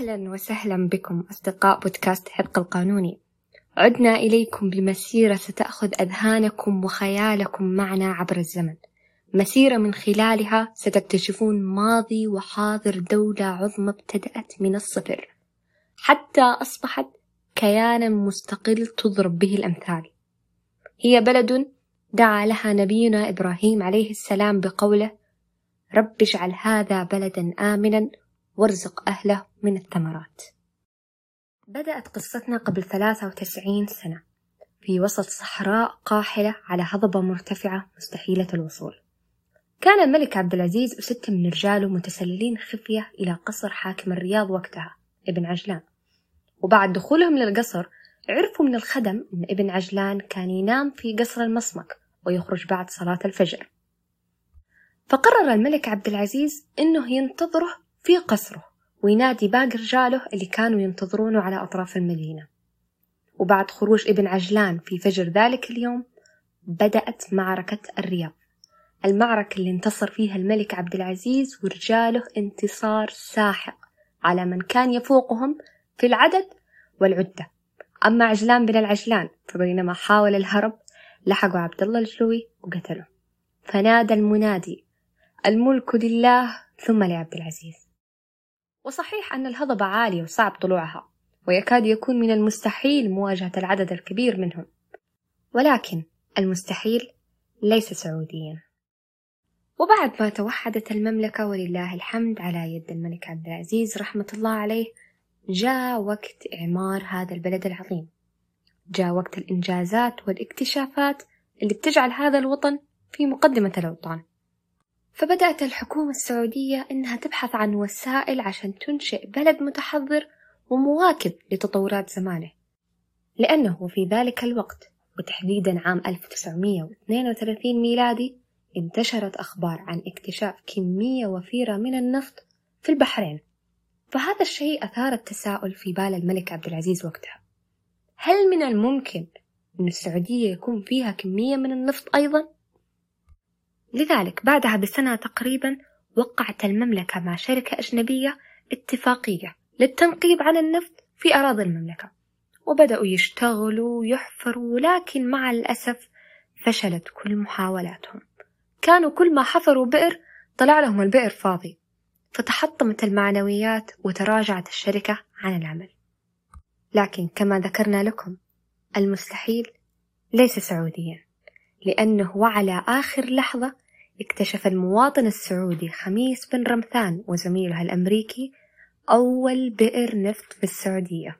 أهلا وسهلا بكم أصدقاء بودكاست حرق القانوني. عدنا إليكم بمسيرة ستأخذ أذهانكم وخيالكم معنا عبر الزمن. مسيرة من خلالها ستكتشفون ماضي وحاضر دولة عظمى ابتدأت من الصفر. حتى أصبحت كيانا مستقل تضرب به الأمثال. هي بلد دعا لها نبينا إبراهيم عليه السلام بقوله رب اجعل هذا بلدا آمنا وارزق أهله من الثمرات. بدأت قصتنا قبل ثلاثة وتسعين سنة في وسط صحراء قاحلة على هضبة مرتفعة مستحيلة الوصول. كان الملك عبد العزيز وستة من رجاله متسللين خفية إلى قصر حاكم الرياض وقتها ابن عجلان. وبعد دخولهم للقصر عرفوا من الخدم أن ابن عجلان كان ينام في قصر المصمك ويخرج بعد صلاة الفجر. فقرر الملك عبد العزيز أنه ينتظره في قصره وينادي باقي رجاله اللي كانوا ينتظرونه على أطراف المدينة. وبعد خروج ابن عجلان في فجر ذلك اليوم بدأت معركة الرياض. المعركة اللي انتصر فيها الملك عبد العزيز ورجاله انتصار ساحق على من كان يفوقهم في العدد والعدة. أما عجلان بن العجلان فبينما حاول الهرب لحقوا عبد الله الجلوي وقتله فنادى المنادي الملك لله ثم لعبد العزيز وصحيح أن الهضبة عالية وصعب طلوعها ويكاد يكون من المستحيل مواجهة العدد الكبير منهم. ولكن المستحيل ليس سعوديا. وبعد ما توحدت المملكة ولله الحمد على يد الملك عبد العزيز رحمة الله عليه جاء وقت إعمار هذا البلد العظيم. جاء وقت الإنجازات والاكتشافات اللي بتجعل هذا الوطن في مقدمة الأوطان. فبدأت الحكومة السعودية إنها تبحث عن وسائل عشان تنشئ بلد متحضر ومواكب لتطورات زمانه. لأنه في ذلك الوقت وتحديدا عام 1932 ميلادي انتشرت أخبار عن اكتشاف كمية وفيرة من النفط في البحرين. فهذا الشيء أثار التساؤل في بال الملك عبد العزيز وقتها. هل من الممكن أن السعودية يكون فيها كمية من النفط أيضا؟ لذلك بعدها بسنة تقريبا وقعت المملكة مع شركة أجنبية اتفاقية للتنقيب عن النفط في أراضي المملكة. وبدأوا يشتغلوا ويحفروا لكن مع الأسف فشلت كل محاولاتهم. كانوا كل ما حفروا بئر طلع لهم البئر فاضي. فتحطمت المعنويات وتراجعت الشركة عن العمل. لكن كما ذكرنا لكم المستحيل ليس سعوديا لأنه وعلى آخر لحظة اكتشف المواطن السعودي خميس بن رمثان وزميله الأمريكي أول بئر نفط في السعودية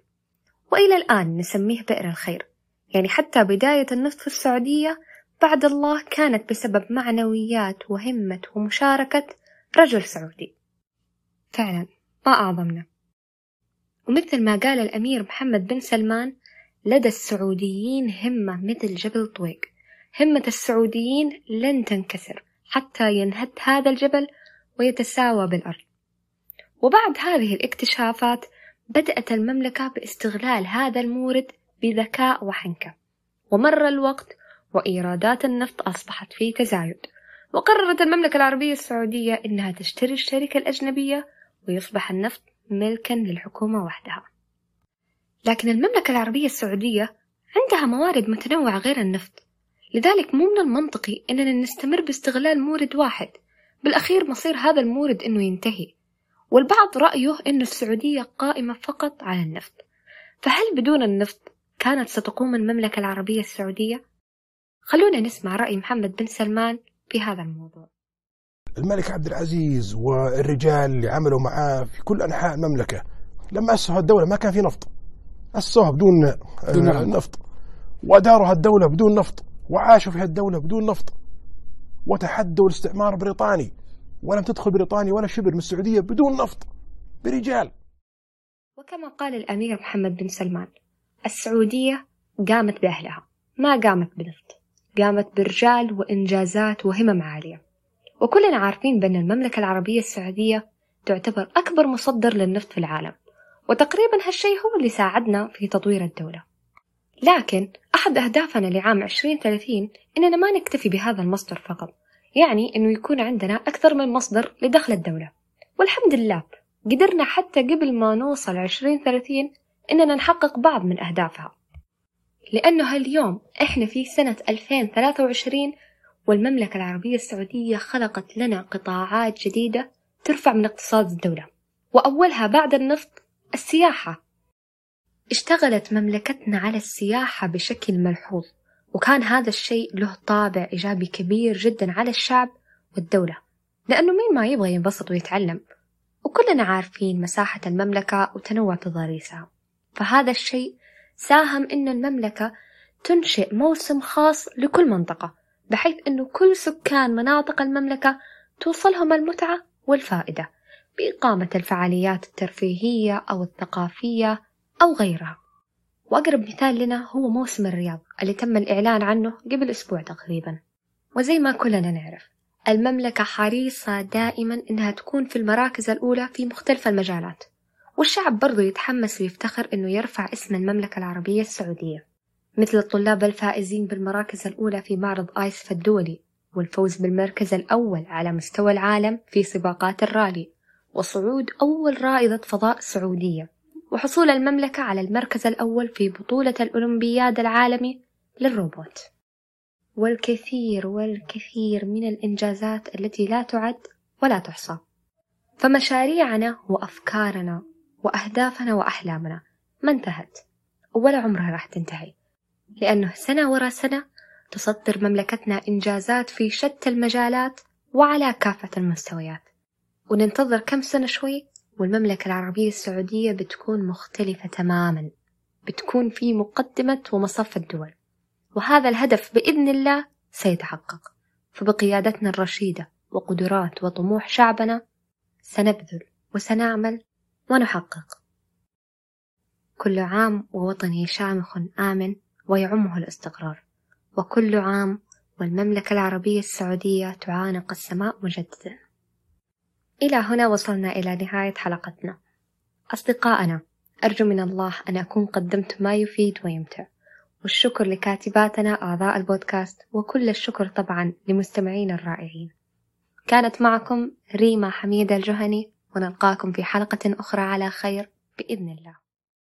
وإلى الآن نسميه بئر الخير يعني حتى بداية النفط في السعودية بعد الله كانت بسبب معنويات وهمة ومشاركة رجل سعودي. فعلا ما أعظمنا. ومثل ما قال الأمير محمد بن سلمان لدى السعوديين همة مثل جبل طويق. همة السعوديين لن تنكسر حتى ينهد هذا الجبل ويتساوى بالأرض. وبعد هذه الاكتشافات بدأت المملكة باستغلال هذا المورد بذكاء وحنكة. ومر الوقت وإيرادات النفط أصبحت في تزايد. وقررت المملكة العربية السعودية إنها تشتري الشركة الأجنبية ويصبح النفط ملكا للحكومة وحدها. لكن المملكة العربية السعودية عندها موارد متنوعة غير النفط. لذلك مو من المنطقي إننا نستمر باستغلال مورد واحد. بالأخير مصير هذا المورد إنه ينتهي. والبعض رأيه إنه السعودية قائمة فقط على النفط. فهل بدون النفط كانت ستقوم المملكة العربية السعودية؟ خلونا نسمع رأي محمد بن سلمان في هذا الموضوع. الملك عبد العزيز والرجال اللي عملوا معاه في كل أنحاء المملكة. لما أسسوا الدولة ما كان في نفط. أسسوها بدون, بدون نفط. وأداروا الدولة بدون نفط. وعاشوا في الدولة بدون نفط. وتحدوا الاستعمار البريطاني ولم تدخل بريطانيا ولا شبر من السعودية بدون نفط. برجال. وكما قال الأمير محمد بن سلمان السعودية قامت بأهلها. ما قامت بنفط. قامت برجال وإنجازات وهمم عالية. وكلنا عارفين بأن المملكة العربية السعودية تعتبر أكبر مصدر للنفط في العالم وتقريبا هالشيء هو اللي ساعدنا في تطوير الدولة. لكن أحد أهدافنا لعام 2030 إننا ما نكتفي بهذا المصدر فقط يعني إنه يكون عندنا أكثر من مصدر لدخل الدولة. والحمد لله قدرنا حتى قبل ما نوصل 2030 إننا نحقق بعض من أهدافها. لأنه هاليوم إحنا في سنة 2023 والمملكة العربية السعودية خلقت لنا قطاعات جديدة ترفع من اقتصاد الدولة وأولها بعد النفط السياحة. اشتغلت مملكتنا على السياحة بشكل ملحوظ وكان هذا الشيء له طابع إيجابي كبير جدا على الشعب والدولة لأنه مين ما يبغى ينبسط ويتعلم وكلنا عارفين مساحة المملكة وتنوع تضاريسها. فهذا الشيء ساهم إن المملكة تنشئ موسم خاص لكل منطقة بحيث إنه كل سكان مناطق المملكة توصلهم المتعة والفائدة بإقامة الفعاليات الترفيهية أو الثقافية أو غيرها. وأقرب مثال لنا هو موسم الرياض اللي تم الإعلان عنه قبل أسبوع تقريبا. وزي ما كلنا نعرف المملكة حريصة دائما إنها تكون في المراكز الأولى في مختلف المجالات. والشعب برضو يتحمس ويفتخر إنه يرفع اسم المملكة العربية السعودية. مثل الطلاب الفائزين بالمراكز الأولى في معرض آيسف الدولي والفوز بالمركز الأول على مستوى العالم في سباقات الرالي وصعود أول رائدة فضاء سعودية وحصول المملكة على المركز الأول في بطولة الأولمبياد العالمي للروبوت. والكثير والكثير من الإنجازات التي لا تعد ولا تحصى. فمشاريعنا وأفكارنا وأهدافنا وأحلامنا ما انتهت ولا عمرها راح تنتهي. لأنه سنة ورا سنة تصدر مملكتنا إنجازات في شتى المجالات وعلى كافة المستويات. وننتظر كم سنة شوي والمملكة العربية السعودية بتكون مختلفة تماما. بتكون في مقدمة ومصف الدول. وهذا الهدف بإذن الله سيتحقق. فبقيادتنا الرشيدة وقدرات وطموح شعبنا سنبذل وسنعمل ونحقق. كل عام ووطني شامخ آمن ويعمه الاستقرار. وكل عام والمملكة العربية السعودية تعانق السماء مجددا. إلى هنا وصلنا إلى نهاية حلقتنا. أصدقائنا أرجو من الله أن أكون قدمت ما يفيد ويمتع. والشكر لكاتباتنا أعضاء البودكاست وكل الشكر طبعا لمستمعين الرائعين. كانت معكم ريما حميدة الجهني ونلقاكم في حلقة أخرى على خير بإذن الله.